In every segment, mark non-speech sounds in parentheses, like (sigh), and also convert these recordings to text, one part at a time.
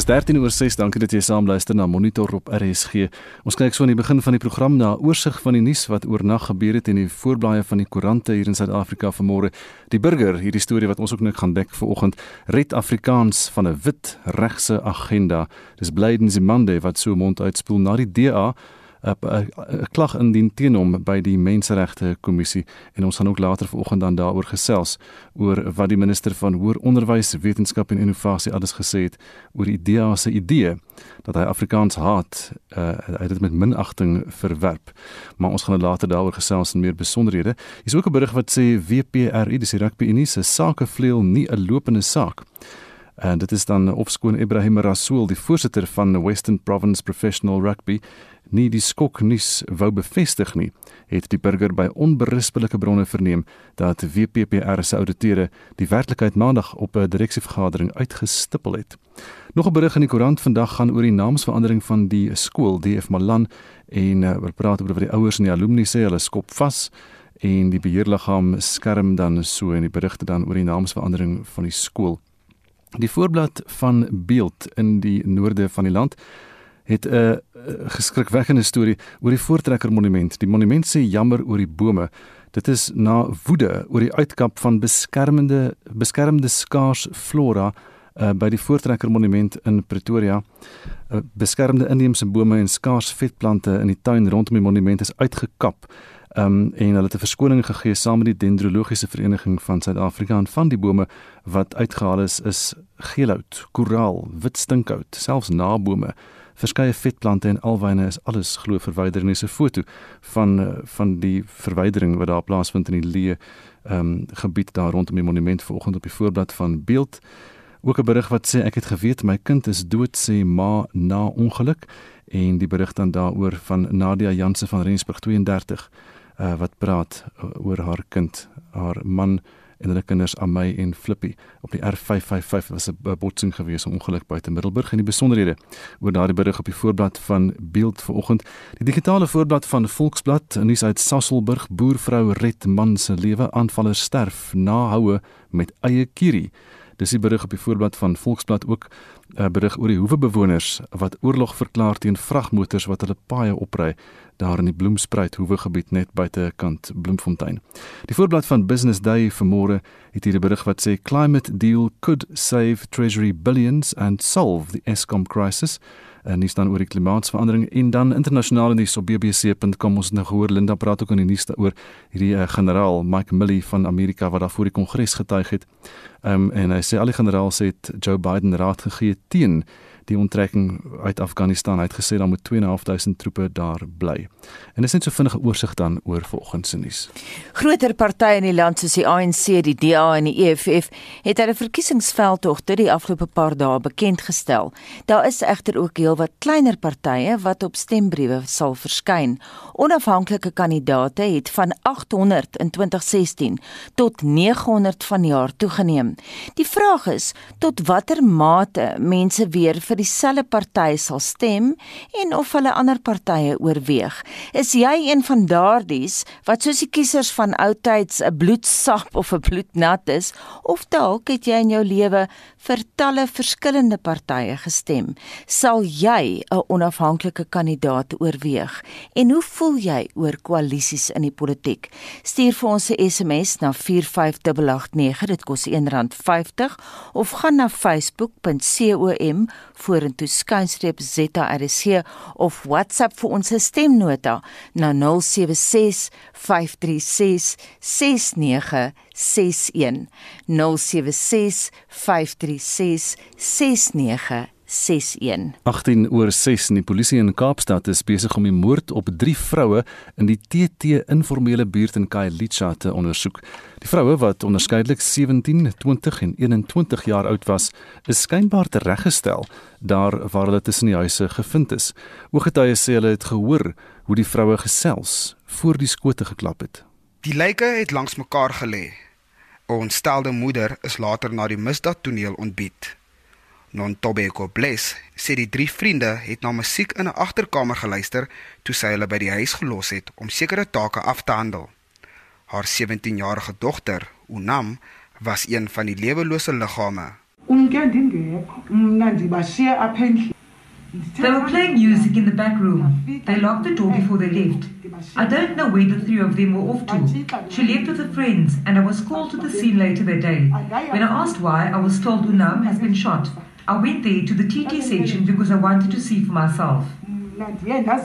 Dis 13 oor 6. Dankie dat jy saam luister na Monitor op RSG. Ons kyk so aan die begin van die program na 'n oorsig van die nuus wat oornag gebeur het in die voorblaaie van die koerante hier in Suid-Afrika vanmôre. Die burger, hierdie storie wat ons ook nou gaan dek vanoggend, red Afrikaans van 'n wit regse agenda. Dis Blyden Zimande wat so mond uitspoel na die DA 'n klag indien teen hom by die Menseregte Kommissie en ons gaan ook later vanoggend dan daaroor gesels oor wat die minister van hoër onderwys, wetenskap en innovasie alles gesê het oor die DA se idee dat hy Afrikaans haat, uh, hy dit met minagting verwerp. Maar ons gaan later daaroor gesels en meer besonderhede. Hier is ook 'n berig wat sê WPRU, dis die rugby unie se sakevleuel nie 'n lopende saak en dit is dan opskoon Ibrahim Rasool die voorsitter van Western Province Professional Rugby nie die skoknuus wou bevestig nie, het die burger by onberispelike bronne verneem dat WPPR se ouditeure die werklikheid maandag op 'n direksievergadering uitgestipel het. Nog 'n berig in die koerant vandag gaan oor die naamsverandering van die skool DF Malan en uh, oor praat oor wat die ouers en die alumni sê hulle skop vas en die beheerliggaam skerm dan so in die berigte dan oor die naamsverandering van die skool. Die voorblad van Beeld in die noorde van die land het 'n geskrikwekkende storie oor die Voortrekker Monument. Die monument sê jammer oor die bome. Dit is na woede oor die uitkap van beskermende beskermde skaars flora uh, by die Voortrekker Monument in Pretoria. Uh, beskermde inheemse bome en skaars vetplante in die tuin rondom die monument is uitgekap. Um, en hulle het 'n verskoning gegee saam met die Dendrologiese Vereniging van Suid-Afrika en van die bome wat uitgehaal is is geelhout, koraal, wit stinkhout, selfs nabome verskeie vetplante en alwyne is alles glo verwyder dis 'n foto van eh, van die verwydering wat daar plaasvind in die leë ehm um, gebied daar rondom die monument vanoggend op die voorblad van beeld. Ook 'n berig wat sê ek het geweet my kind is dood sê ma na ongeluk en die berig dan daaroor van Nadia Jansen van Rensburg 32 uh, wat praat uh, oor haar kind haar man en hulle kinders aan my en Flippy op die R555 was 'n botsing gewees 'n ongeluk buite Middelburg en die besonderhede oor daardie berig op die voorblad van Beeld vanoggend. Die digitale voorblad van Volksblad nuus uit Sasselburg boervrou red man se lewe aanvaller sterf na houe met eie kierie dis die berig op die voorblad van Volksblad ook 'n uh, berig oor die hoewe bewoners wat oorlog verklaar teen vragmotors wat hulle paaie opry daar in die Bloemspruit hoewe gebied net buite kant Bloemfontein. Die voorblad van Business Day vanmôre het hier 'n berig wat sê climate deal could save treasury billions and solve the Eskom crisis en nie staan oor die klimaatsverandering en dan internasionaal nuus op bbc.com ons nou gehoor Linda praat ook in die nuus daaroor hierdie uh, generaal Mike Milley van Amerika wat daar voor die kongres getuig het. Um, en hy sê al die generaals het Joe Biden raad gegee teen die onttrekking uit Afghanistan. Hy het gesê daar moet 2.500 troepe daar bly. En dis net so vinnige oorsig dan oor vanoggend se nuus. Groter partye in die land soos die ANC, die DA en die EFF het hulle verkiesingsveldtogte die afgelope paar dae bekend gestel. Daar is egter ook heelwat kleiner partye wat op stembriewe sal verskyn. Onafhanklike kandidaate het van 800 in 2016 tot 900 vanjaar toegeneem. Die vraag is tot watter mate mense weer vir dieselfde party sal stem en of hulle ander partye oorweeg. Is jy een van daardies wat soos die kiesers van oudtyds 'n bloedsap of 'n bloednat is of dalk het jy in jou lewe vir talle verskillende partye gestem? Sal jy 'n onafhanklike kandidaat oorweeg? En hoe voel jy oor koalisies in die politiek? Stuur vir ons 'n SMS na 45889. Dit kos R1.50 of gaan na facebook.com vorentoe skynstreep ZRC of WhatsApp vir ons stemnota na 076 536 6961 076 536 6961 61. 18 oor 6 in die polisie in Kaapstad is besig om die moord op 3 vroue in die TT informele buurt in Khayelitsha te ondersoek. Die vroue wat onderskeidelik 17, 20 en 21 jaar oud was, is skynbaar tereggestel daar waar hulle tussen die huise gevind is. Ooggetuies sê hulle het gehoor hoe die vroue gesels voor die skote geklap het. Die lyke het langs mekaar gelê. 'n Ontstelde moeder is later na die misdaadtoneel ontbied. Non Tobeko Bless sê die drie vriende het na musiek in 'n agterkamer geluister toe sy hulle by die huis gelos het om sekere take af te handel. Haar 17-jarige dogter, Unam, was een van die lewelose liggame. They were playing music in the back room. They locked the door before they left. I don't know where the three of them were off to. She left with her friends, and I was called to the scene later that day. When I asked why, I was told Unam has been shot. I went there to the TT section because I wanted to see for myself. ngoku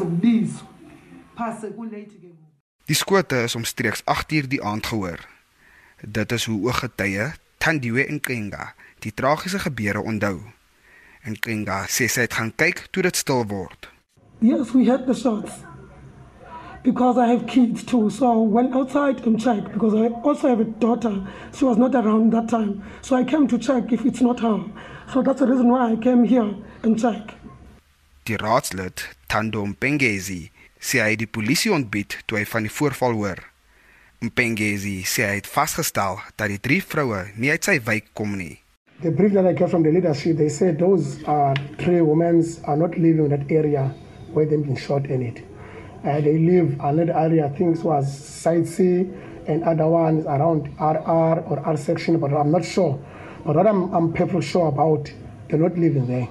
Die skote is omstreeks 8uur die aand gehoor. Dit is hoe ooggetuie Thandiwe Nkenga die tragiese gebeure onthou. Nkenga sê sy het gaan kyk toe dit stil word. Yes, we heard the shots. Because I have kids too, so I went outside and checked. Because I also have a daughter. She was not around that time. So I came to check if it's not her. So that's the reason why I came here and check. Die raadslid, Thando Mpengezi, sê hy het die polisie ontbied toe hy van die voorval hoor. Mpengezi sê hy het vasgestel dat die drie vroue nie uit sy wijk kom nie. The brief that I got from the leadership, they said those uh, three women are not living in that area where they've been shot in it. Uh, they live in another area, I think it was Side C and other ones around RR or R section, but I'm not sure. But what I'm, I'm perfectly sure about, they're not living there.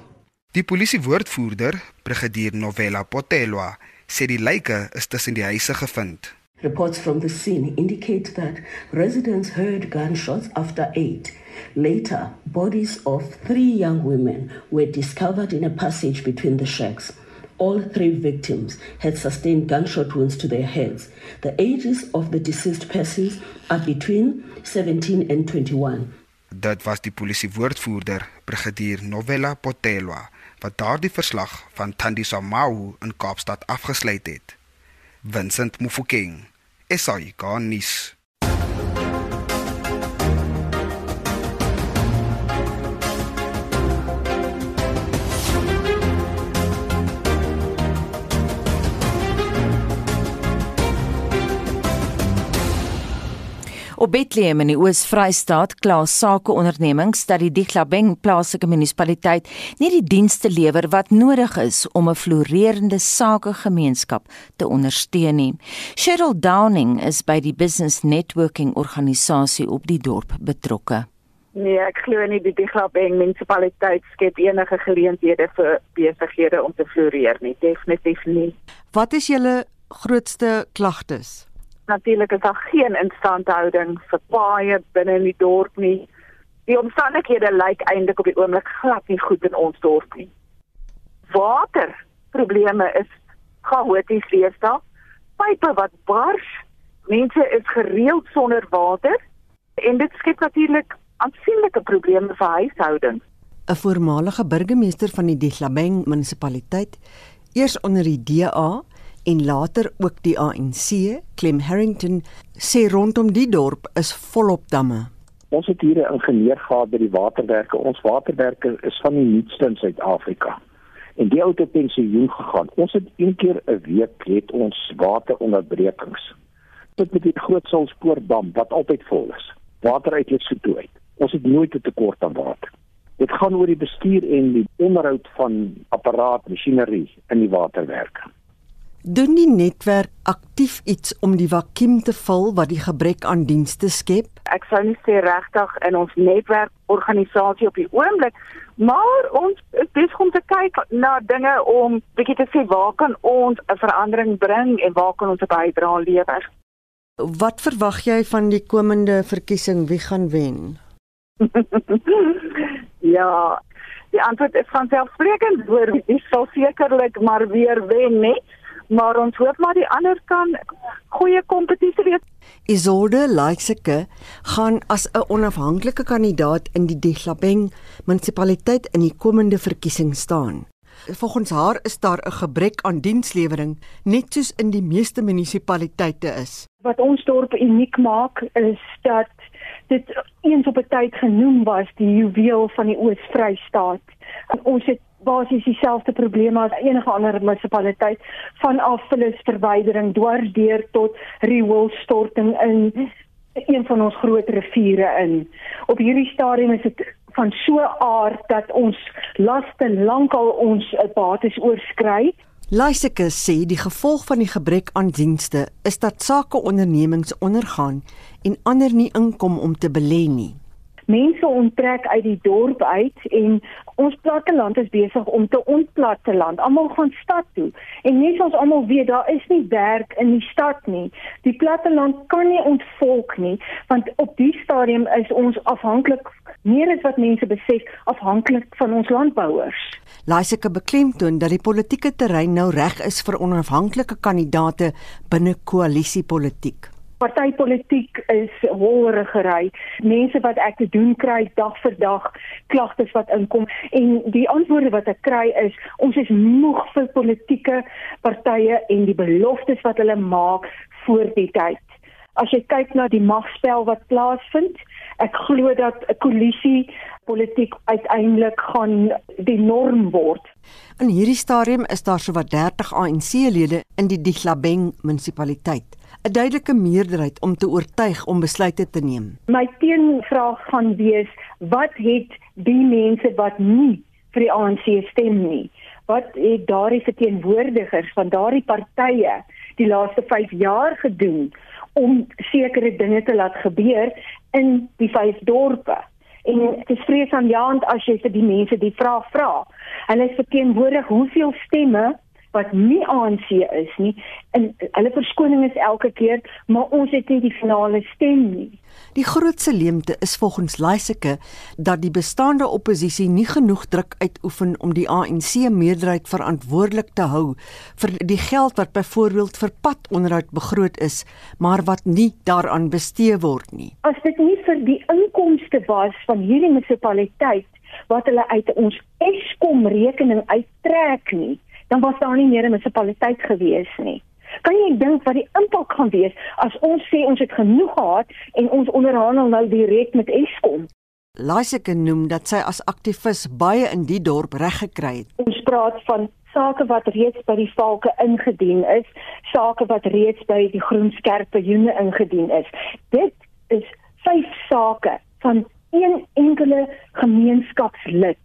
Die polisiewoordvoerder, brigadier Novella Potelwa, sê die lyke is tussen die huise gevind. Reports from the scene indicate that residents heard gunshots after 8. Later, bodies of three young women were discovered in a passage between the shacks. All three victims had sustained gunshot wounds to their heads. The ages of the deceased persons are between 17 and 21. Dit was die polisiewoordvoerder, brigadier Novella Potelwa, wat daardie verslag van Thandiswa Mau in Kaapstad afgesluit het. Vincent Mufokeng, SAIK nuus. Op Bethlehem in die Oos-Vrystaat kla sakeondernemings dat die Diglabeng plaaslike munisipaliteit nie die dienste lewer wat nodig is om 'n floreerende sakegemeenskap te ondersteun nie. Cheryl Downing is by die Business Networking organisasie op die dorp betrokke. Nee, ek glo nie die Diglabeng munisipaliteit skep enige geleenthede vir besighede om te floreer nie, definitief nie. Wat is julle grootste klagtes? Natuurlik is daar geen instandhouding vir paaie binne in die dorp nie. Die omstandighede lyk eintlik op die oomblik glad nie goed in ons dorp nie. Waterprobleme is chaoties deesdae. Pype wat bars, mense is gereeld sonder water en dit skep natuurlik aansienlike probleme vir huishoudings. 'n Voormalige burgemeester van die Diglabeng munisipaliteit, eers onder die DA en later ook die ANC, Clem Harrington, sê rondom die dorp is volop damme. Ons het hier 'n ingenieur gehad by die waterwerke. Ons waterwerke is van die nuutste in Suid-Afrika. En die ou het pensioen gegaan. Ons het een keer 'n week het ons wateronderbrekings. Dit met die groot Salspoortdam wat altyd vol is. Water uit Lesotho uit. Ons het nooit 'n tekort aan water. Dit gaan oor die bestuur en die onderhoud van apparaat, masjinerie in die waterwerke. Doen die netwerk aktief iets om die vakuum te vul wat die gebrek aan dienste skep? Ek sou nie sê regtig in ons netwerkorganisasie op die oomblik, maar ons is besig om te kyk na dinge om bietjie te sê waar kan ons 'n verandering bring en waar kan ons 'n bydrae lewer. Wat verwag jy van die komende verkiesing wie gaan wen? (laughs) ja, die antwoord is van selfsprekend, hoor, wie sal sekerlik maar weer wen, nee maar ons hoop maar die ander kan goeie kompetisie wees. Isolde Laikseke gaan as 'n onafhanklike kandidaat in die Diglabeng munisipaliteit in die komende verkiesing staan. Volgens haar is daar 'n gebrek aan dienslewering net soos in die meeste munisipaliteite is. Wat ons dorp uniek maak is dat dit eens op 'n tyd genoem was die juweel van die Oos-Vrystaat. Ons het basies dieselfde probleme as enige ander munisipaliteit van afvalsverwydering dwarsdeur tot rioolstorting in een van ons groot riviere in. Op hierdie stadium is dit van so aard dat ons laste lankal ons bates oorskry. Laiseke sê die gevolg van die gebrek aan dienste is dat sakeondernemings ondergaan en ander nie inkom om te belê nie. Mense onttrek uit die dorp uit en ons platteland is besig om te ontplatteland. Almal gaan stad toe. En net soos almal weet, daar is nie werk in die stad nie. Die platteland kan nie ontvolk nie, want op die stadium is ons afhanklik meer as wat mense besef afhanklik van ons landbouers. Laiseke beklemtoon dat die politieke terrein nou reg is vir onafhanklike kandidaate binne koalisiepolitiek. Partypolitiek is holrigery. Mense wat ek te doen kry dag vir dag klagtes wat inkom en die antwoorde wat ek kry is ons is moeg vir politieke partye en die beloftes wat hulle maak voor die tyd. As jy kyk na die magspel wat plaasvind, ek glo dat 'n koalisie politiek uiteindelik gaan die norm word. In hierdie stadium is daar sowat 30 ANC-lede in die Diglabeng munisipaliteit. 'n Duidelike meerderheid om te oortuig om besluite te neem. My teenvraag gaan wees: wat het die mense wat nie vir die ANC stem nie? Wat het daardie verteenwoordigers van daardie partye die laaste 5 jaar gedoen om sekere dinge te laat gebeur in die vyf dorpe? En dit is vreesaanjaend as jy vir die mense die vraag vra. Hulle is verteenwoordig hoeveel stemme wat nie ANC is nie en hulle verskoning is elke keer maar ons het nie die finale stem nie. Die grootste leemte is volgens Laiseke dat die bestaande oppositie nie genoeg druk uitoefen om die ANC meerderheid verantwoordelik te hou vir die geld wat byvoorbeeld vir padonderhoud begroot is, maar wat nie daaraan bestee word nie. As dit nie vir die inkomste was van hierdie munisipaliteit wat hulle uit ons Eskom rekening uittrek nie, dan was daar nie meer 'n munisipaliteit gewees nie. Kan jy dink wat die impak gaan wees as ons sê ons het genoeg gehad en ons onderhandel nou direk met Eskom? Laiseke noem dat sy as aktivis baie in die dorp reg gekry het. Ons praat van sake wat reeds by die valke ingedien is, sake wat reeds by die groen skerpe joene ingedien is. Dit is vyf sake van een enkele gemeenskapslid.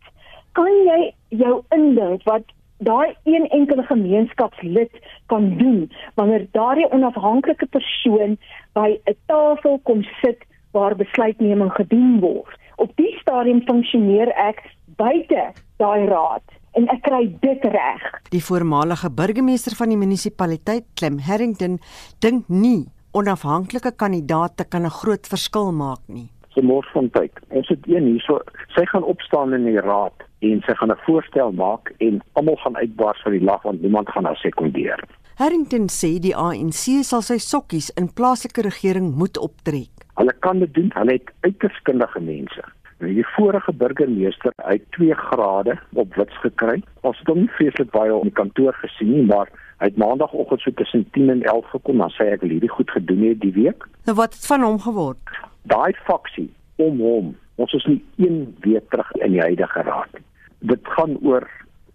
Kan jy jou indink wat daai een enkele gemeenskapslid kan doen wanneer daardie onafhanklike persoon by 'n tafel kom sit waar besluitneming gedoen word. Op die stadium funksioneer ek buite daai raad en ek kry dit reg. Die voormalige burgemeester van die munisipaliteit, Clem Harrington, dink nie onafhanklike kandidaate kan 'n groot verskil maak nie. Se mors van tyd. Ons het een hierso, sy gaan opstaan in die raad en sy gaan 'n voorstel maak en almal gaan uitbars vir die lag want niemand gaan haar sekondeer. Harrington sê die ANC sal sy sokkies in plaaslike regering moet optrek. Hulle kan dit doen, hulle het uiters kundige mense. Nou die vorige burgemeester, hy het 2 grade op wits gekry. Ons het hom nie vreeslik baie op die kantoor gesien nie, maar hy het maandagooggend so tussen 10 en 11 gekom, dan sê ek hierdie goed gedoen het die week. Nou wat het van hom geword? Daai faksie om hom. Ons is nie een week terug in die huidige raad nie dit gaan oor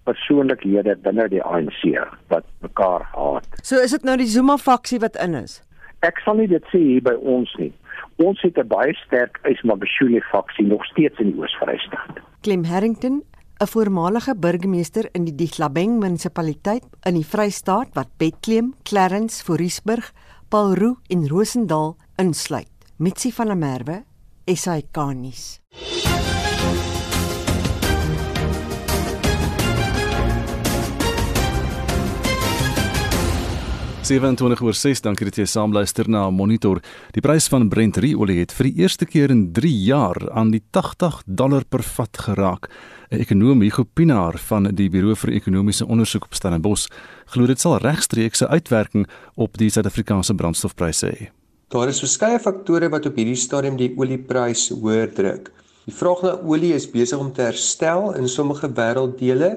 persoonlikhede binne die ANC wat mekaar haat. So is dit nou die Zuma faksie wat in is. Ek sal nie dit sê hier by ons nie. Ons het 'n baie sterk Ismabashule faksie nog steeds in die Oos-Vrystaat. Clem Harrington, 'n voormalige burgemeester in die Diglabeng munisipaliteit in die Vrystaat wat Bethlehem, Clarence, Fourierburg, Paulroo en Rosendal insluit. Mitsi van der Merwe, SAK-nuus. 27 oor 6, dankie dat jy saamluister na Monitor. Die prys van Brent olie het vir die eerste keer in 3 jaar aan die 80 dollar per vat geraak. 'n Ekonom Hugo Pinaar van die Buro vir Ekonomiese Onderzoek op Stellenbosch glo dit sal regstreeks 'n uitwerking op die Suid-Afrikaanse brandstofpryse hê. Daar is verskeie faktore wat op hierdie stadium die oliepryse hoër druk. Die vraag na olie is besig om te herstel in sommige wêrelddele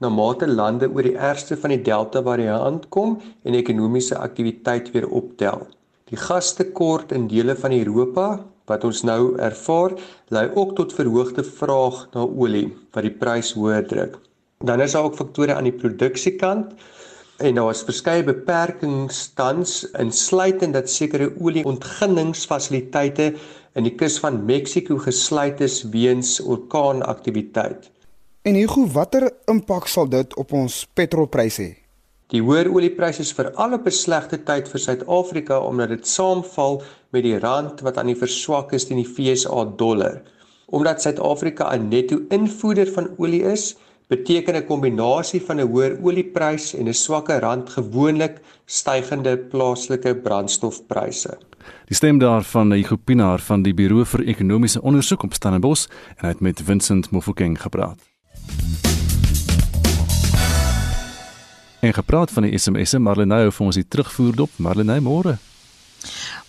na mate lande oor die ergste van die Delta variant kom en ekonomiese aktiwiteit weer optel. Die gastekort in dele van Europa wat ons nou ervaar, lei ook tot verhoogde vraag na olie wat die prys hoër druk. Dan is daar ook faktore aan die produksiekant en daar is verskeie beperkings tans insluitend dat sekere olieontginningsfasiliteite in die kus van Mexiko gesluit is weens orkaanaktiwiteit. En Hugo, watter impak sal dit op ons petrolpryse hê? Die hoër oliepryse is veral op 'n slegte tyd vir Suid-Afrika omdat dit saamval met die rand wat aan die verswak is teen die FSA dollar. Omdat Suid-Afrika 'n netto-invoerder van olie is, beteken 'n kombinasie van 'n hoër oliepryse en 'n swakker rand gewoonlik stygende plaaslike brandstofpryse. Die stem daarvan Hugo Pinaar van die Buro vir Ekonomiese Onderzoek op Stellenbosch en hy het met Vincent Mofokeng gepraat. En gepraat van die SMS'e, Marlene hou vir ons die terugvoer dop. Marlene, môre.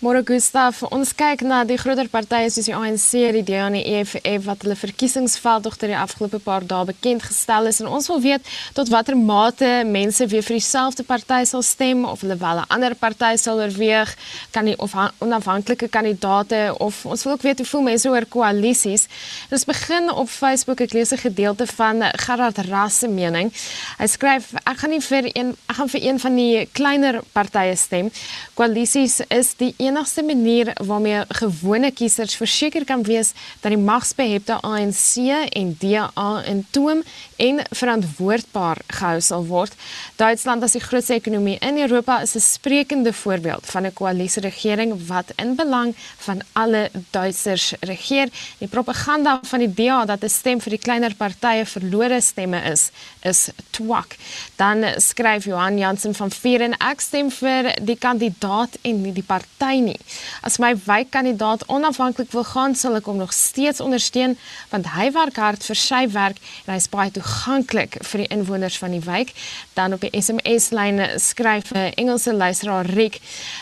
Môre Gustaf, ons kyk na die groter partye soos die ANC, die DA en die EFF wat hulle verkiesingsveldtogter die afgelope paar dae bekend gestel is en ons wil weet tot watter mate mense weer vir dieselfde party sal stem of hulle wel 'n ander party sal oorweeg, kan die of onafhanklike kandidaate of ons wil ook weet hoe voel mense oor koalisies. Ons begin op Facebook, ek lees 'n gedeelte van Gerard Ras se mening. Hy skryf ek gaan nie vir een ek gaan vir een van die kleiner partye stem. Koalisies is die enigste manier waarmee gewone kiesers verseker kan wees dat die magsbehepte ANC en DA in toom en verantwoordbaar gehou sal word. Duitsland as die grootste ekonomie in Europa is 'n sprekende voorbeeld van 'n koalisieregering wat in belang van alle Duitsers regeer. Die propaganda van die DA dat 'n stem vir die kleiner partye verlore stemme is, is twak. Dan skryf Johan Jansen van Vier en ek stem vir die kandidaat en nie die party nie. As my wijkkandidaat onafhanklik wil gaan, sal ek hom nog steeds ondersteun want hy werk hard vir sy werk en hy is baie toeganklik vir die inwoners van die wijk. Dan op die SMS lyn skryf 'n Engelse luisteraar Rick,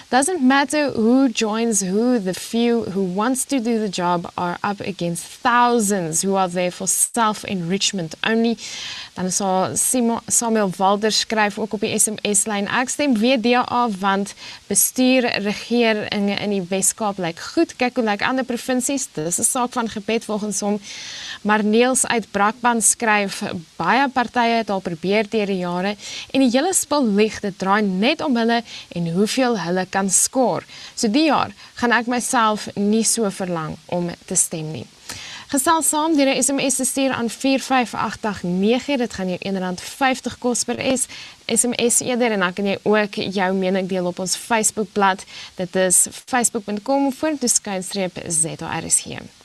doesn't matter who joins who, the few who wants to do the job are up against thousands who are there for self-enrichment only. Dan daar Samuel Walder skryf ook op die SMS lyn ek stem WDA want bestuur regeer in in die Wes-Kaap lyk like goed. Kyk hoe lyk like ander provinsies. Dis 'n saak van gebed volgens hom. Maar Neels uit Brakpan skryf baie partye het al probeer deur die jare en die hele spul lieg dit draai net om hulle en hoeveel hulle kan skoor. So die jaar gaan ek myself nie so verlang om te stem nie. Gesels saam deur 'n SMS te stuur aan 45889. Dit gaan jou R1.50 kos per S. SMS eerder en dan kan jy ook jou mening deel op ons Facebookblad. Dit is facebook.com/skynstreep.zrc.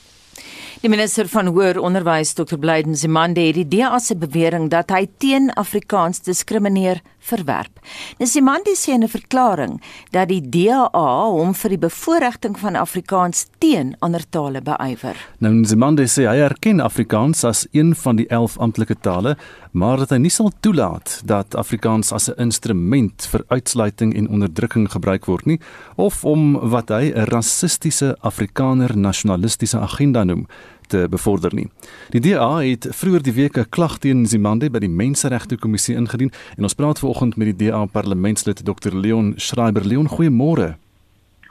Die minister van Hoër Onderwys, Dr. Blyden Zimande, het die DA se bewering dat hy teen Afrikaans diskrimineer verwerp. Nsimandi sê in 'n verklaring dat die DA hom vir die bevoordiging van Afrikaans teen ander tale beywer. Nou Nsimandi sê hy erken Afrikaans as een van die 11 amptelike tale, maar dat hy nie sal toelaat dat Afrikaans as 'n instrument vir uitsluiting en onderdrukking gebruik word nie of om wat hy 'n rassistiese Afrikaner nasionalistiese agenda noem te bevorder nie. Die DA het vroeër die week 'n klag teen Zimande by die Menseregte Kommissie ingedien en ons praat vanoggend met die DA parlementslid Dr Leon Schreiber. Leon, goeiemôre.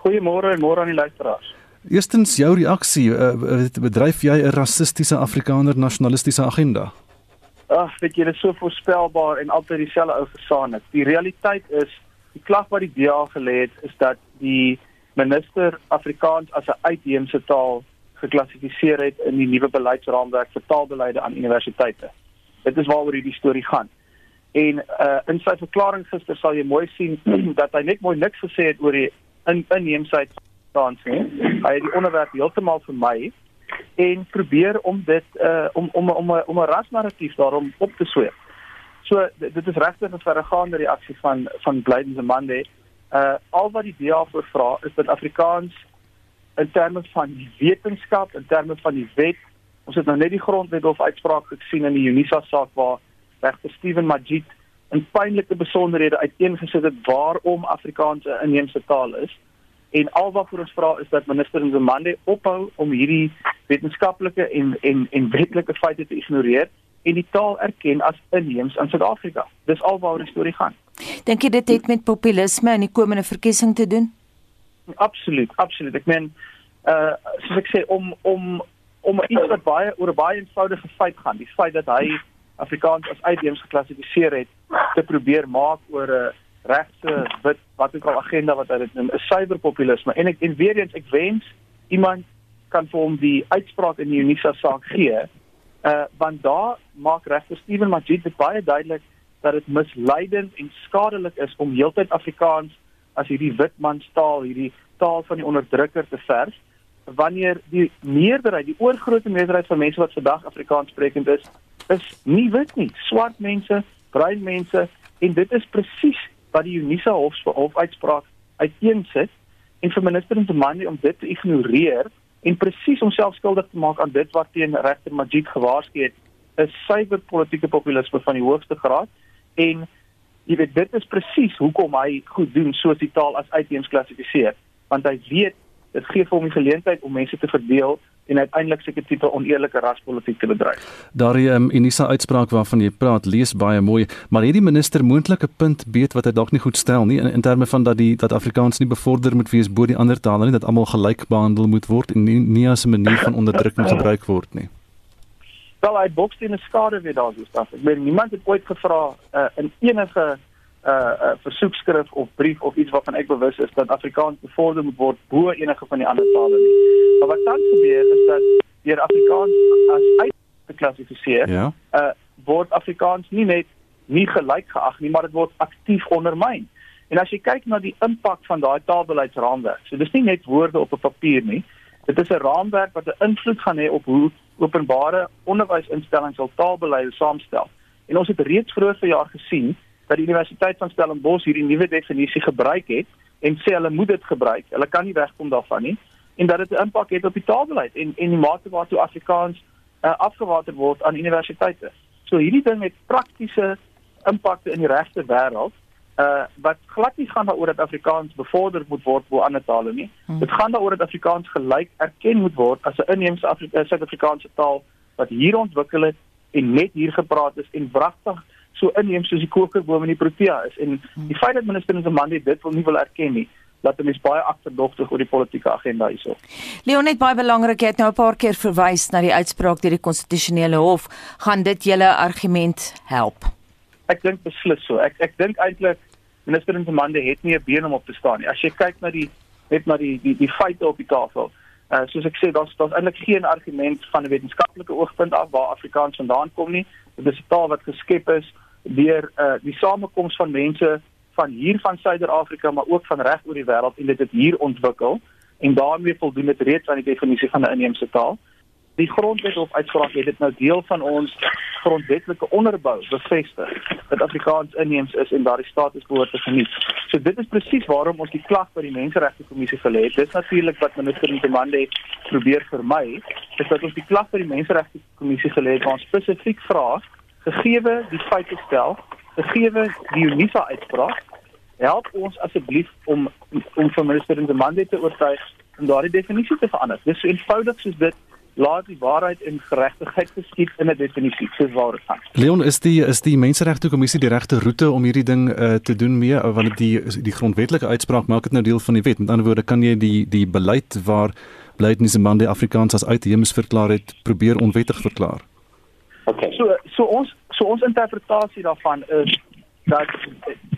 Goeiemôre en môre aan die luisteraars. Eerstens jou reaksie, uh, bedryf jy 'n rassistiese Afrikaner nasionalistiese agenda? Ag, weet jy, dit is so voorspelbaar en altyd dieselfde ou versaan. Die realiteit is die klag wat die DA gelê het is dat die minister Afrikaans as 'n uitheemse taal geklassifiseer het in die nuwe beleidsraamwerk vir taalbeleide aan universiteite. Dit is waaroor hierdie storie gaan. En uh in sy verklaring gister sal jy mooi sien (clears throat) dat hy net mooi niks gesê het oor die in inheemsheid staan sien. Hy het die onderwerp heeltemal vermy en probeer om dit uh om om om 'n om 'n rasnarratief daarom op te sweep. So dit is regtig 'n verregaande reaksie van van Blydens en Monday. Uh al wat die DA voorvra is dat Afrikaans in terme van die wetenskap, in terme van die wet. Ons het nou net die grondwet of uitspraak gesien in die Unisa saak waar regter Steven Majid in pynlike besonderhede uiteengesit het waarom Afrikaans 'n inheemse taal is. En al wat vir ons vra is dat minister Nzimande ophou om hierdie wetenskaplike en en en wetlike feite te ignoreer en die taal erken as inheems in Suid-Afrika. Dis alwaar die storie gaan. Dink jy dit het met populisme in die komende verkiesing te doen? Absoluut, absoluut. Ek meen uh soos ek sê om om om iets wat baie oor 'n baie eenvoudige feit gaan, die feit dat hy Afrikaans as uitheems geklassifiseer het te probeer maak oor 'n regse wit wat ook al agenda wat hy dit noem, 'n suiwer populisme. En ek en weer eens ek wens iemand kan vir hom die uitspraak in die Unisa saak gee. Uh want daar maak regter Steven Majid dit baie duidelik dat dit misleidend en skadelik is om heeltyd Afrikaans as hierdie witmanstaal, hierdie taal van die onderdrukker te vers wanneer die meerderheid, die oorgrootste meerderheid van mense wat vandag Afrikaans sprekend is, is nie wit nie, swart mense, bruin mense en dit is presies wat die Unisa Hof se hofuitspraak uiteensit en vir minister Nzimande om dit te ignoreer en presies homself skuldig te maak aan dit wat teen regter Majid gewaarsku het, is suiwer politieke populisme van die hoogste graad en jy weet dit is presies hoekom hy goed doen soos die taal as uitheems klassifiseer want hy weet dit gee vir hom die geleentheid om mense te verdeel en uiteindelik seker tipe oneerlike raspolitiek te bedryf. Daardie um, Unisa uitspraak waarvan jy praat, lees baie mooi, maar hierdie minister moontlike punt beet wat hy dalk nie goed stel nie in, in terme van dat die dat Afrikaans nie bevorder moet wees bo die ander tale nie, dat almal gelyk behandel moet word en nie, nie as 'n manier van onderdrukking gebruik word nie. Wel, hy boks teen 'n skade weer daar so staf. Ek meen niemand het ooit gevra uh, in enige uh, uh versoekskrif of brief of iets waarvan ek bewus is dat Afrikaans bevorder moet word bo enige van die ander tale nie. Maar wat dan gebeur is dat deur Afrikaans as uit te klassifiseer, ja. uh word Afrikaans nie net nie gelyk geag nie, maar dit word aktief ondermyn. En as jy kyk na die impak van daai taalbeleidsraamwerk, so dis nie net woorde op 'n papier nie. Dit is 'n raamwerk wat 'n invloed gaan hê op hoe openbare onderwysinstellings hul taalbeleid saamstel. En ons het reeds vroeër verjaar gesien dat die Universiteit van Stellenbosch hierdie nuwe definisie gebruik het en sê hulle moet dit gebruik. Hulle kan nie wegkom daarvan nie en dat dit 'n impak het op die taalbeleid en en die mate waartoe Afrikaans uh, afgewater word aan universiteite. So hierdie ding het praktiese impakte in die regte wêreld uh wat glad nie gaan daaroor dat Afrikaans bevorder moet word bo ander tale nie. Hmm. Dit gaan daaroor dat Afrikaans gelyk erken moet word as 'n inheemse Suid-Afrikaanse taal wat hier ontwikkel het en net hier gepraat is en wragtig so inneem soos die kokerboom in die Protea is en die feit dat minister Nzimande dit wil nie wil erken nie laat hom is baie agterdogtig oor die politieke agenda hierso. Leon het baie belangrik het nou 'n paar keer verwys na die uitspraak deur die konstitusionele hof. Gaan dit julle argument help? Ek dink beslis so. Ek ek dink eintlik minister Nzimande het nie 'n been om op te staan nie. As jy kyk na die net na die die die feite op die tafel. Uh soos ek sê, daar's daar's eintlik geen argument van 'n wetenskaplike oogpunt af waar Afrikaans vandaan kom nie. Dit is 'n taal wat geskep is deur uh die samekoms van mense van hier van Suider-Afrika maar ook van reg oor die wêreld en dit het hier ontwikkel en daarmee voldoen dit reeds aan die definisie van 'n inheemse taal. Die grondwet of uitspraak het dit nou deel van ons grondwetlike onderbou bevestig dat Afrikaans inheems is en daardie status behoort te geniet. So dit is presies waarom ons die klag by die Menseregte Kommissie gelê het. Dis natuurlik wat minister Ntomande probeer vermy, is dat ons die klag by die Menseregte Kommissie gelê het waar ons spesifiek vra gegeewe die feite stel, gegeewe die Unisa uitspraak, help ons asseblief om om vir minister Nzimande te oortuig om daardie definisie te verander. Dis so eenvoudig soos dit laat die waarheid en geregtigheid geskied in 'n definisie soos waar dit gaan. Leon, is die is die Menseregte Kommissie die regte roete om hierdie ding uh, te doen mee want die die grondwetlike uitspraak maak dit nou deel van die wet. Met ander woorde, kan jy die die beleid waar beleid Nzimande Afrikaans as uitheems verklaar het, probeer onwettig verklaar? Okay. So so ons so ons interpretasie daarvan is dat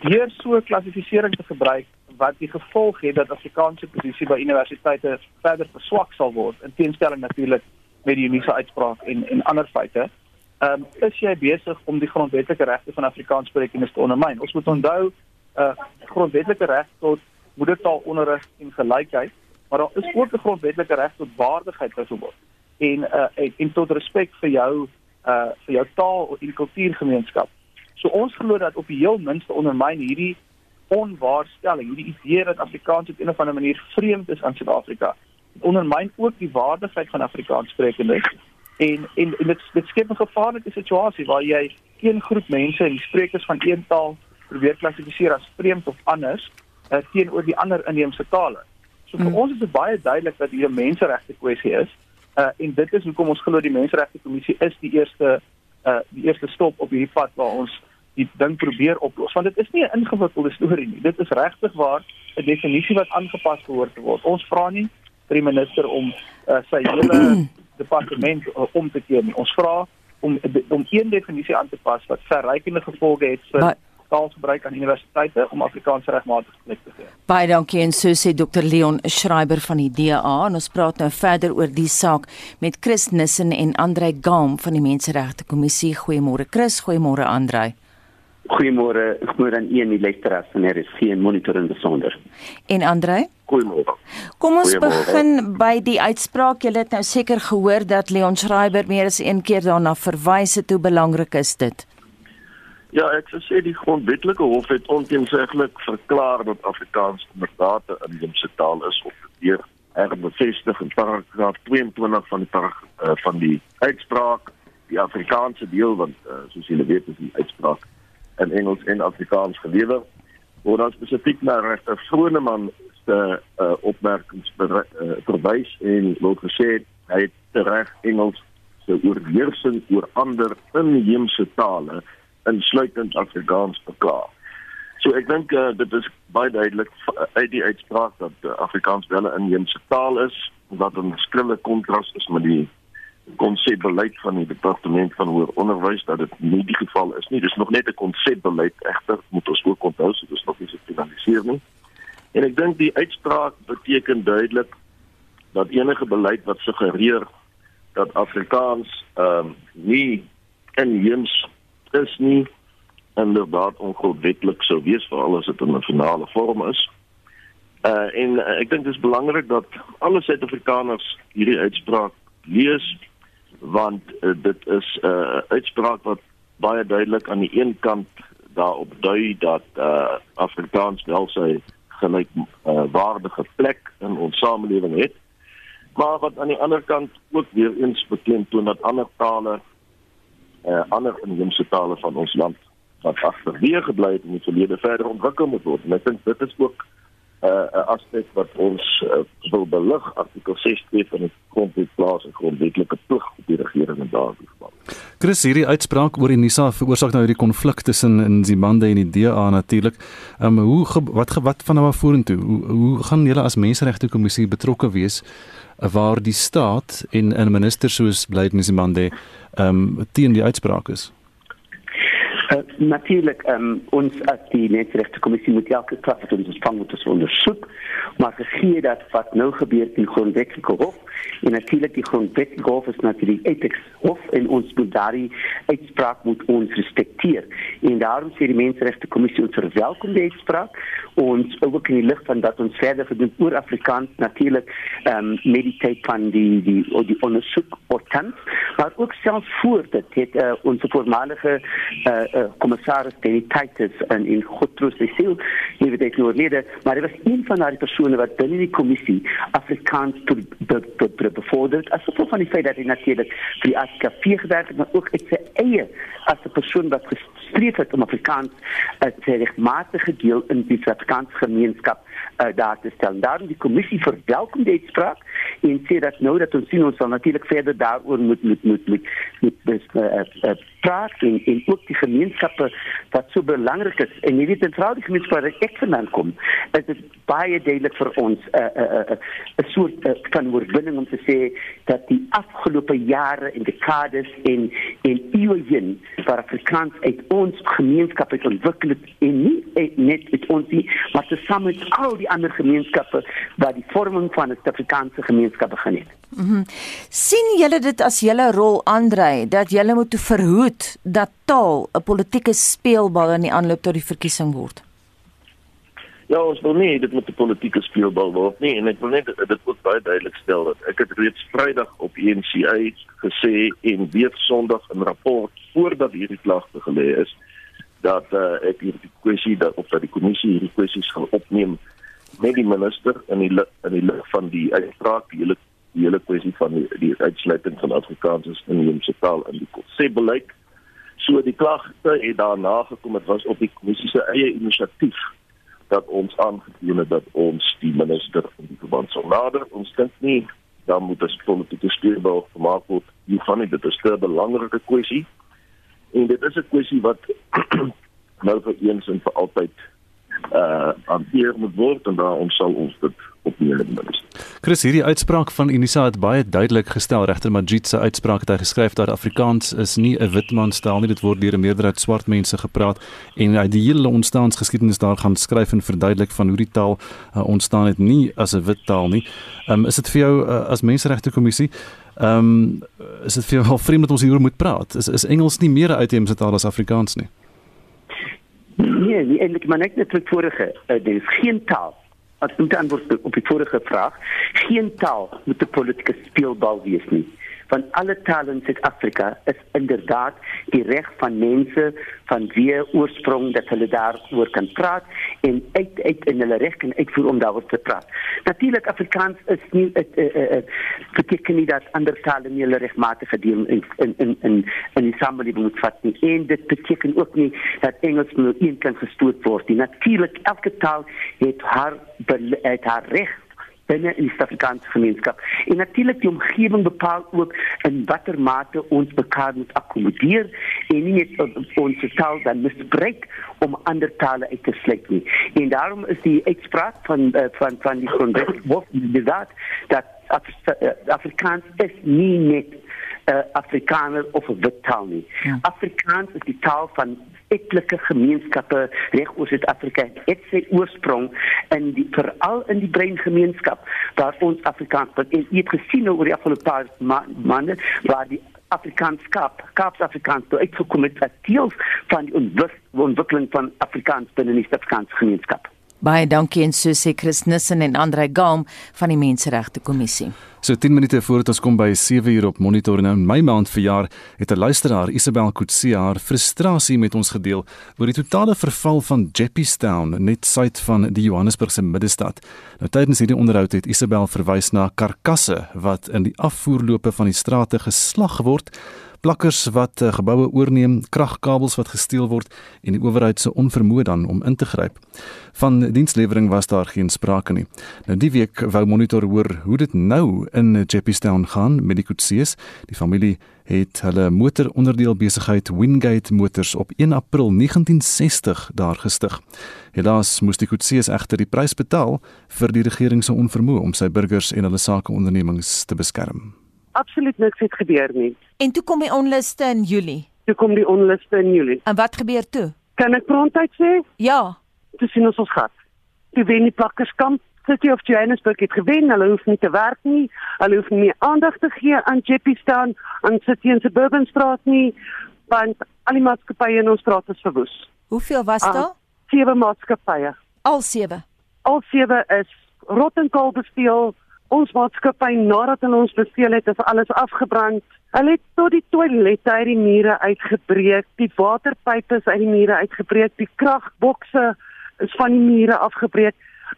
hier so 'n klassifisering te gebruik wat die gevolg het dat Afrikaanse posisie by universiteite verder verswak sal word in teenstelling natuurlik met die Unisa uitspraak en en ander feite. Ehm um, is jy besig om die grondwetlike regte van Afrikaanssprekendes te ondermyn? Ons moet onthou 'n uh, grondwetlike reg tot moedertaalonderrig en gelykheid, maar daar is ook 'n grondwetlike reg tot waardigheid byvoorbeeld en uh, en, en tot respek vir jou uh vir jou taal en kultuurgemeenskap. So ons glo dat op die heel minste ondermyn hierdie onwaarstelling, hierdie idee dat Afrikaans op 'n of ander manier vreemd is aan Suid-Afrika. Ondermyn ook die waardigheid van Afrikaanssprekendes en en, en dit dit skep 'n gevaarlike situasie waar jy een groep mense en die sprekers van een taal probeer klassifiseer as vreemd of anders uh, teenoor die ander inheemse tale. So vir mm. ons is dit baie duidelik dat hier 'n menseregte kwessie is Uh en dit is hoekom ons glo die Menseregte Kommissie is die eerste uh die eerste stop op hierdie pad waar ons die ding probeer oplos. Want dit is nie 'n ingewikkelde storie nie. Dit is regtig waar 'n definisie wat aangepas behoort te word. Ons vra nie vir die minister om uh sy hele (clears throat) departement uh, om te keer nie. Ons vra om om een definisie aan te pas wat verrykende gevolge het vir maar, taalgebruik aan universiteite om Afrikaans regmatig plek te gee. Baie dankie en so sê Dr Leon Schreiber van die DA en ons praat nou verder oor die saak met Chris Nissen en Andrei Gam van die Menseregte Kommissie. Goeiemôre Chris, goeiemôre Andrei. Goeiemôre, goeiemôre aan u en die luisteraars van RSG en Monitor in besonder. En Andre? Goeiemôre. Kom ons begin by die uitspraak. Jy het nou seker gehoor dat Leon Schreiber meer as een keer daarna verwys het hoe belangrik is dit. Ja, ek sou sê die grondwetlike hof het onteenseglik verklaar dat Afrikaans inderdaad 'n inheemse taal is of deur herbevestig in paragraaf 22 van die parag, uh, van die uitspraak die Afrikaanse deel want uh, soos julle weet is die uitspraak in Engels en Afrikaans gelewer word dan spesifiek na regter Vroneman se uh, opmerkings uh, verwys en word gesê hy het reg Engels se oorheersing oor ander inheemse tale insluitend Afrikaans verklaar. So ek dink uh, dit is baie duidelik uit die uitspraak dat uh, Afrikaans wel 'n inheemse taal is wat 'n skrille kontras is met die konsepbeleid van die departement van hoër onderwys dat dit nie die geval is nie. Dis nog net 'n konsepbeleid egter moet ons ook onthou, so dis nog nie gefinaliseer nie. En ek dink die uitspraak beteken duidelik dat enige beleid wat suggereer dat Afrikaans ehm um, nie inheems is nie inderdaad ongrondwetlik sou wees as dit in 'n finale vorm is. Uh en uh, ek dink dit is belangrik dat alle Suid-Afrikaners hierdie uitspraak lees want uh, dit is 'n uh, uitspraak wat baie duidelik aan die een kant daarop dui dat uh Afrikaans wel sy gelyk uh, waardige plek in ons samelewing het maar wat aan die ander kant ook weer eens beklemtoon dat ander tale uh, ander inheemse tale van ons land wat agterweë gebly het in die verlede verder ontwikkel moet word. En ek dink dit is ook 'n uh, aspek wat ons uh, wil belig artikel 6.2 van die grondwet plaas 'n grondwetlike plig op die regering in daardie geval. Chris hierdie uitspraak oor die NISA veroorsaak nou hierdie konflik tussen in Zimbabwe en die DA natuurlik. Ehm um, hoe wat wat van nou af vorentoe? Hoe hoe gaan julle as menseregte kommissie betrokke wees waar die staat en 'n minister soos Blyden Zimbabwe ehm um, teen die uitspraak is? Natuurlijk, um, ons als die Mensenrechtenkommissie moet elke klap wat ons ontvang moet ons onderzoek. Maar gezien dat wat nu gebeurt in de grondwettelijke hof, en natuurlijk die grondwettelijke hof is natuurlijk ethics hof, en ons moet daar die uitspraak moet ons respecteren. En daarom zegt de Mensenrechtenkommissie ons verwelkom de uitspraak. Ons ook in die licht van dat ons verder gedoen oor Afrikaans natuurlijk um, met die tijd van die, die, die onderzoek ortant. Maar ook zelfs voor dat het uh, onze voormalige uh, uh, commissaris Danny Titus en in Godtroos se siel nie weet ek nou lede maar hy was een van daardie persone wat binne die kommissie Afrikaans tot bevorder as gevolg van die feit dat hy natuurlik vir die ASKP gewerk het maar ook uit sy eie as 'n persoon wat gestreef het om Afrikaans 'n regmatige deel in die Afrikaanse gemeenskap uh, daar te stel. Daarom die kommissie verwelkom die uitspraak en sê dat nou dat ons sien ons sal natuurlik verder daaroor moet moet moet moet moet dus uh, uh, praat en en ook die gemeenskappe wat so belangrik is. En jy weet in die gemeenskap waar ek vandaan kom, is dit baie duidelik vir ons 'n uh, 'n uh, 'n uh, 'n soort uh, van oorwinning om te sê dat die afgelope jare en dekades en en eeue heen waar Afrikaans uit ons gemeenskap het ontwikkel en nie net met ons nie, maar tesame met al die ander gemeenskappe wat die vorming van 'n Suid-Afrikaanse gemeenskap begin het. Mm -hmm. sien julle dit as julle rol Andre dat julle moet verhoed dat taal 'n politieke speelbal in die aanloop tot die verkiesing word? Ja, ons wil nie dit met 'n politieke speelbal word nie en ek wil net dit ook baie duidelik stel dat ek het reeds Vrydag op ENCA gesê en weer Sondag in rapport voordat hierdie klagte gelê is dat uh, ek hierdie kwessie dat of dat die kommissie hierdie kwessies gaan opneem met die minister in die in die lig van die uitspraak die hele die hele kwessie van die, die uitsluiting van Afrikaans as inheemse taal in die konsepbeleid. So die klagte het daarna gekom dit was op die kommissie se eie inisiatief dat ons aangedien het dat ons die minister in die verband sou nader. Ons dink nie dan moet dit politieke speelbal gemaak word. Jy van dit is 'n belangrike kwessie. En dit is 'n kwessie wat (clears throat) nou vir eens en vir altyd uh hanteer moet word en daarom sal ons dit opneem minister. Chris hierdie uitspraak van Unisa het baie duidelik gestel regter Majid se uitspraak het hy geskryf dat Afrikaans is nie 'n witmanstaal nie dit word deur 'n meerderheid swart mense gepraat en hy die hele ontstaansgeskiedenis daar gaan skryf en verduidelik van hoe die taal uh, ontstaan het nie as 'n wit taal nie. Um, is dit vir jou uh, as menseregte kommissie ehm um, is dit vir jou wel vreemd dat ons hieroor moet praat? Is is Engels nie meer 'n uitheemse taal as Afrikaans nie? Nee, nie eintlik maar net net vir vorige. Uh, daar is geen taal. As moet antwoord op die vorige vraag, geen taal moet 'n politieke speelbal wees nie van alle tale in Suid-Afrika is inderdaad die reg van mense van wie oorsprong dat hulle daaroor kan praat en uit uit in hulle reg kan uitvoer om daaroor te praat. Natuurlik Afrikaans is nie dit uh, uh, uh, beteken nie dat ander tale nie hulle regmatige deel in in in in in die samelewing moet vat nie. En dit beteken ook nie dat Engels nou een kan gestoot word nie. Natuurlik elke taal het haar het haar reg binne in die Suid-Afrikaanse gemeenskap. En natuurlik die omgewing bepaal ook in watter mate ons mekaar moet akkommodeer en nie net ons taal dan misbruik om ander tale uit te sluit nie. En daarom is die uitspraak van uh, van van die grondwet dat dat eh, Afrikaans is nie net uh, Afrikaner of 'n wit taal nie. Ja. Afrikaans is die taal van etlike gemeenskappe reg oor Suid-Afrika het sy oorsprong in die veral in die breingemeenskap waar ons Afrikaans wat en jy het gesien oor die afgelope paar maande waar die Afrikaanskap, Kaaps Afrikaans, toe uitgekom het as deel van die ontwikkeling van Afrikaans binne die Suid-Afrikaanse gemeenskap. Baie dankie en so sê Chris Nissen en Andre Galm van die Menseregte Kommissie. So 10 minute voordat ons kom by 7 uur op monitor nou in my maand verjaar, het 'n luisteraar Isabel Kutsie haar frustrasie met ons gedeel oor die totale verval van Jeppystown net suid van die Johannesburgse middestad. Nou tydens hierdie onderhoud het Isabel verwys na karkasse wat in die afvoerloope van die strate geslag word plakkers wat uh, geboue oorneem, kragkabels wat gesteel word en die owerheid se onvermoë dan om in te gryp. Van dienslewering was daar geen sprake nie. Nou die week wou monitor hoor hoe dit nou in Jeppystown gaan met die Kutsees. Die familie het hulle motoronderdeel besigheid Wingate Motors op 1 April 1960 daar gestig. Helaas moes die Kutsees egter die prys betaal vir die regering se onvermoë om sy burgers en hulle sakeondernemings te beskerm absoluut niks het gebeur nie. En toe kom die onluste in Julie. Toe kom die onluste in Julie. En wat gebeur toe? Kan ek prontuit sê? Ja. Toe sien ons ons gat. Toe wen die plakkerskamp City of Johannesburg het gewen. Hulle hoef nie te werk nie. Hulle hoef nie aandag te gee aan Jeppystown, aan City en Suburban Straat nie, want al die maatskappye in ons straat is verwoes. Hoeveel was ah, daar? Sewe maatskappye. Al sewe. Al sewe is rot en kaal besteel ons maatskappy nadat hulle ons beveel het, is alles afgebrand. Hulle het tot die toilette uit die mure uitgebreek, die waterpype is uit die mure uitgebreek, die kragbokse is van die mure afgebreek.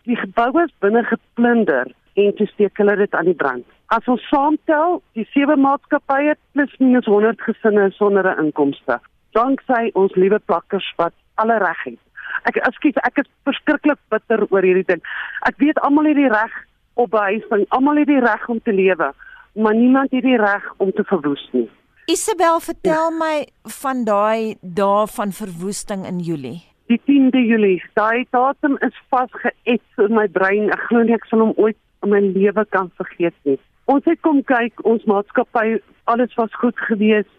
Die geboue is binne geplunder en toe steek hulle dit aan die brand. As ons saamtel, die sewe maatskappye plus minus 100 gesinne sonder 'n inkomste. Danksy ons liewe plakkers wat alle reg het. Ek ekskuus, ek is verskriklik bitter oor hierdie ding. Ek weet almal het die reg op behuising. Almal het die reg om te lewe, maar niemand het die reg om te verwoes nie. Isabel, vertel ja. my van daai dae van verwoesting in Julie. Die 10de Julie, daai datum is vasgeëts in my brein. Ek glo nie ek sal hom ooit in my lewe kan vergeet nie. Ons het kom kyk, ons maatskappy, alles was goed geweest.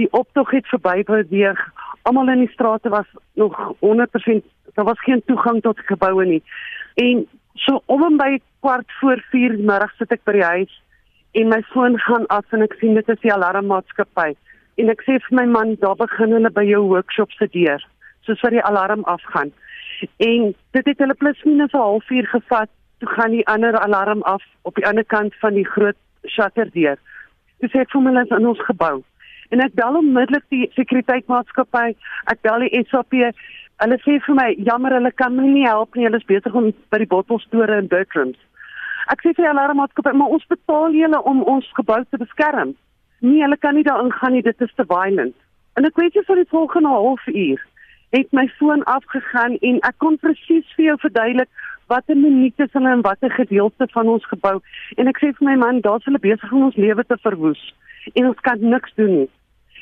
Die optog het verby beweeg. Almal in die strate was nog 100% daar was geen toegang tot geboue nie. En So om en by kwart voor 4 middag sit ek by die huis en my foon gaan af en ek sien dit is die alarmmaatskappy. En ek sê vir my man daar begin hulle by jou workshop se deur soos vir die alarm afgaan. En dit het hulle plus minus 'n halfuur gevat toe gaan die ander alarm af op die ander kant van die groot shutter deur. Dis ek vir my is in ons gebou. En ek bel onmiddellik die sekuriteitsmaatskappy ek bel die SAP Hulle sê vir my, jammer, hulle kan my nie help nie. Hulle is besig om by die bottelstore in Bertrams. Ek sê vir die alarmmaatskappy, maar ons betaal julle om ons gebou te beskerm. Nee, hulle kan nie daarin gaan nie. Dit is te violent. En ek weet jy vir die volgende halfuur het my foon afgegaan en ek kon presies vir jou verduidelik watter minute is hulle in watter gedeelte van ons gebou en ek sê vir my man, daar's hulle besig om ons lewe te verwoes en ons kan niks doen nie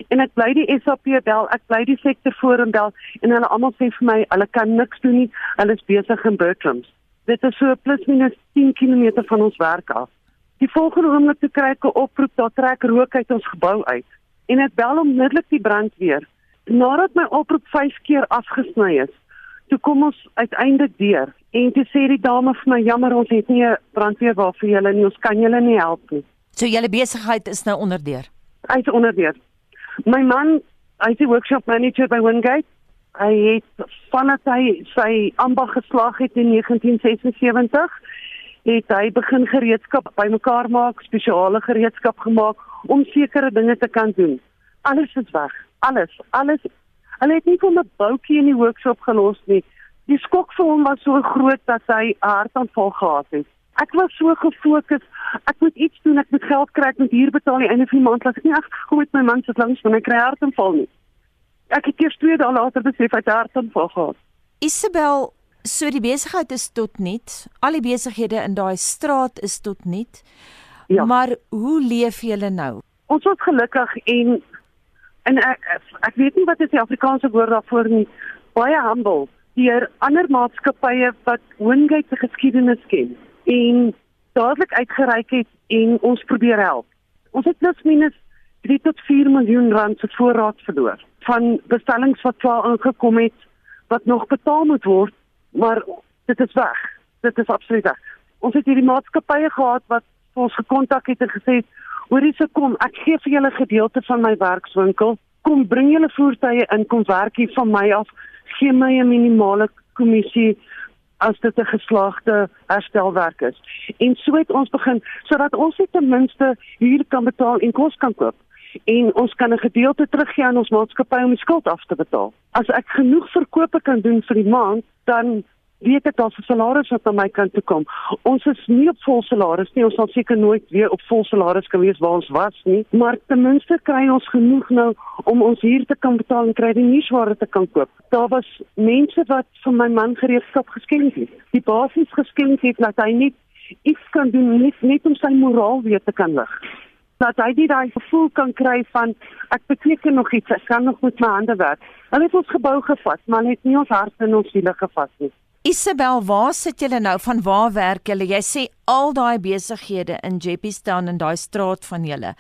en ek bly die SAP bel, ek bly die sektor forum bel en hulle almal sê vir my hulle kan niks doen nie. Hulle is besig in Bertrams. Dit is so plus minus 10 km van ons werk af. Die volgende oomblik te kry ek 'n oproep dat trek rook uit ons gebou uit en ek bel onmiddellik die brandweer. Nadat my oproep 5 keer afgesny is, toe kom ons uiteindelik deur en toe sê die dame vir my jammer ons het nie 'n brandweer waar vir julle nie, ons kan julle nie help nie. So julle besigheid is nou onderdeur. Hy's onderdeur. My man, hy's die workshop manager by Wingate. Hy het vanaf hy sy ambag geslaag het in 1976, het hy begin gereedskap bymekaar maak, spesiale gereedskap gemaak om sekere dinge te kan doen. Alles is weg. Alles, alles. Hulle het nie van 'n boutjie in die workshop gelos nie. Die skok vir hom was so groot dat hy 'n hartaanval gehad het. Ek was so gefokus. Ek moet iets doen, ek moet geld kry, ek moet hier betaal die einde van die maand. Ek het nie afgekom met my man se langs van kry hartaanval nie. Ek het eers twee dae later besef hy het hartaanval gehad. Isabel, so die besigheid is tot niet. Al die besighede in daai straat is tot niet. Ja. Maar hoe leef julle nou? Ons is gelukkig en en ek ek weet nie wat is die Afrikaanse woord daarvoor nie. Baie humble deur ander maatskappye wat Hoongate se geskiedenis ken en dadelik uitgereik het en ons probeer help. Ons het plus minus 3 tot 4 miljoen rand se voorraad verloor van bestellings wat klaar aangekom het wat nog betaal moet word, maar dit is weg. Dit is absoluut weg. Ons het hierdie maatskappye gehad wat ons gekontak het en gesê hoorie se kom ek gee vir julle gedeelte van my werkswinkel kom bring julle voertuie in kom werk hier van my af gee my 'n minimale kommissie as dit 'n geslaagde herstelwerk is. En so het ons begin sodat ons net ten minste huur kan betaal en kos kan koop en ons kan 'n gedeelte teruggee aan ons maatskappy om die skuld af te betaal. As ek genoeg verkope kan doen vir die maand, dan weet ek daar's 'n salaris wat aan my kant toe kom. Ons is nie op vol salaris nie. Ons sal seker nooit weer op vol salaris kan wees waar ons was nie, maar ten minste kry ons genoeg nou om ons huur te kan betaal en kry die nuusware te kan koop. Daar was mense wat vir my man gereedskap geskenk het. Die basies geskenk het dat hy net iets kan doen net, net om sy moraal weer te kan lig. Dat hy dit daai gevoel kan kry van ek beteken nog iets, ek kan nog met my hande werk. Hulle het ons gebou gevat, maar net nie ons harte en ons siele gevat nie. Isabel, waar sit julle nou? Van waar werk julle? Jy sê al daai besighede in Jeppystown en daai straat van julle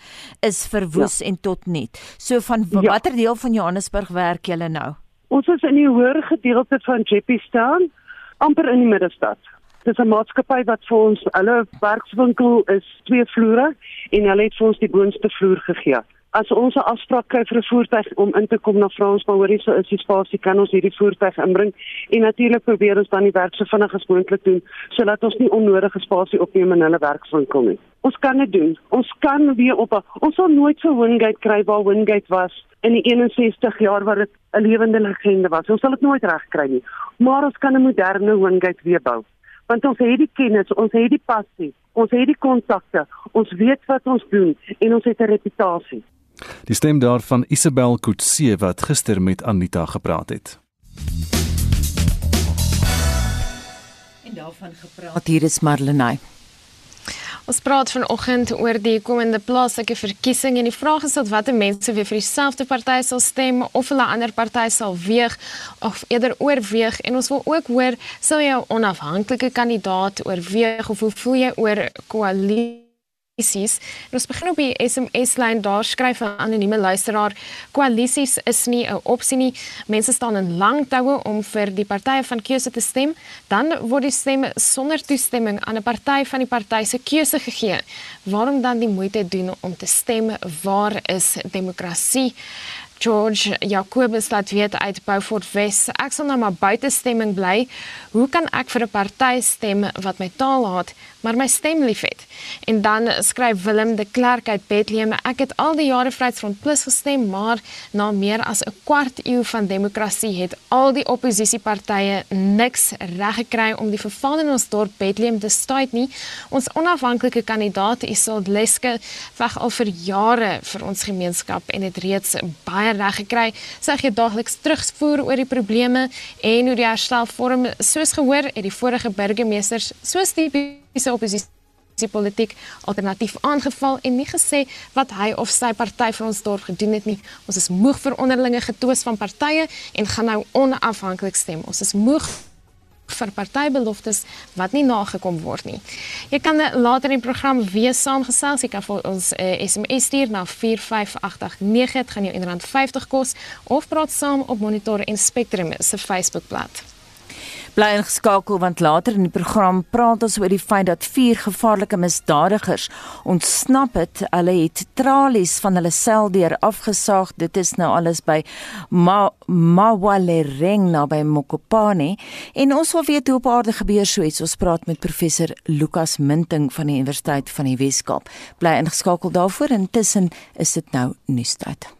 is verwoes ja. en tot niet. So van ja. watter deel van Johannesburg werk julle nou? Ons is in die hoër gedeelte van Jeppystown, amper in die middestad. Dis 'n maatskappy wat vir ons hulle werkswinkel is twee vloere en hulle het vir ons die boonste vloer gegee as ons 'n afspraak kry vir 'n voertuig om in te kom na Frans, maar hoorie so is die spasie kan ons hierdie voertuig inbring en natuurlik probeer ons dan die werk so vinnig as moontlik doen sodat ons nie onnodige spasie opneem in hulle werkswinkel nie. Ons kan dit doen. Ons kan weer op a, ons sal nooit so Wingate kry waar Wingate was in die 61 jaar wat dit 'n lewende legende was. Ons sal dit nooit regkry nie. Maar ons kan 'n moderne Wingate weer bou. Want ons het die kennis, ons het die passie, ons het die kontakte, ons weet wat ons doen en ons het 'n reputasie. Die stem daarvan Isabel Kutse wat gister met Anita gepraat het. En daarvan gepraat hier is Marlenae. Ons praat vanoggend oor die komende plaaslike verkiesing en die vraag is of watter mense weer vir dieselfde party sal stem of hulle ander party sal weeg of eerder oorweeg en ons wil ook hoor sou jy 'n onafhanklike kandidaat oorweeg of hoe voel jy oor koalisie koalisies. Ons begin op die SMS lyn daar skryf 'n anonieme luisteraar: Koalisies is nie 'n opsie nie. Mense staan in lang toue om vir die partye van keuse te stem, dan word die stemme sonder toestemming aan 'n party van die party se keuse gegee. Waarom dan die moeite doen om te stem? Waar is demokrasie? George Jacobus laat weet uit Beaufort Wes. Ek sal nou maar buite stemming bly. Hoe kan ek vir 'n party stem wat my taal haat, maar my stem liefhet? En dan skryf Willem de Klerk uit Bethlehem. Ek het al die jare Vryheidsfront Plus gestem, maar na meer as 'n kwart eeu van demokrasie het al die oppositiepartye niks reg gekry om die verval in ons dorp Bethlehem te staai nie. Ons onafhanklike kandidaat Isold Leske veg al vir jare vir ons gemeenskap en het reeds baie reg gekry. Sy gee daagliks terugvoer oor die probleme en hoe die herstel vorm. Soos gehoor het die vorige burgemeesters soos die tipiese oppositie politiek alternatief aangeval en nie gesê wat hy of sy party vir ons dorp gedoen het nie. Ons is moeg vir onderlinge getwis van partye en gaan nou onafhanklik stem. Ons is moeg vir partybeloftes wat nie nagekom word nie. Jy kan later in die program weer saamgesels. Jy kan vir ons 'n uh, eh, SMS stuur na 45889. Dit gaan jou R1.50 kos of praat saam op Monitor en Spectrum se Facebookblad. Bly ingeskakel want later in die program praat ons oor die feit dat vier gevaarlike misdadigers ontsnap het. Hulle het tralies van hulle sel deur afgesaag. Dit is nou alles by Ma Mawalereng naby Mokopane en ons wil weet hoe op aarde gebeur so iets. Ons praat met professor Lukas Minting van die Universiteit van die Wes-Kaap. Bly ingeskakel daarvoor. Intussen is dit nou nuustyd.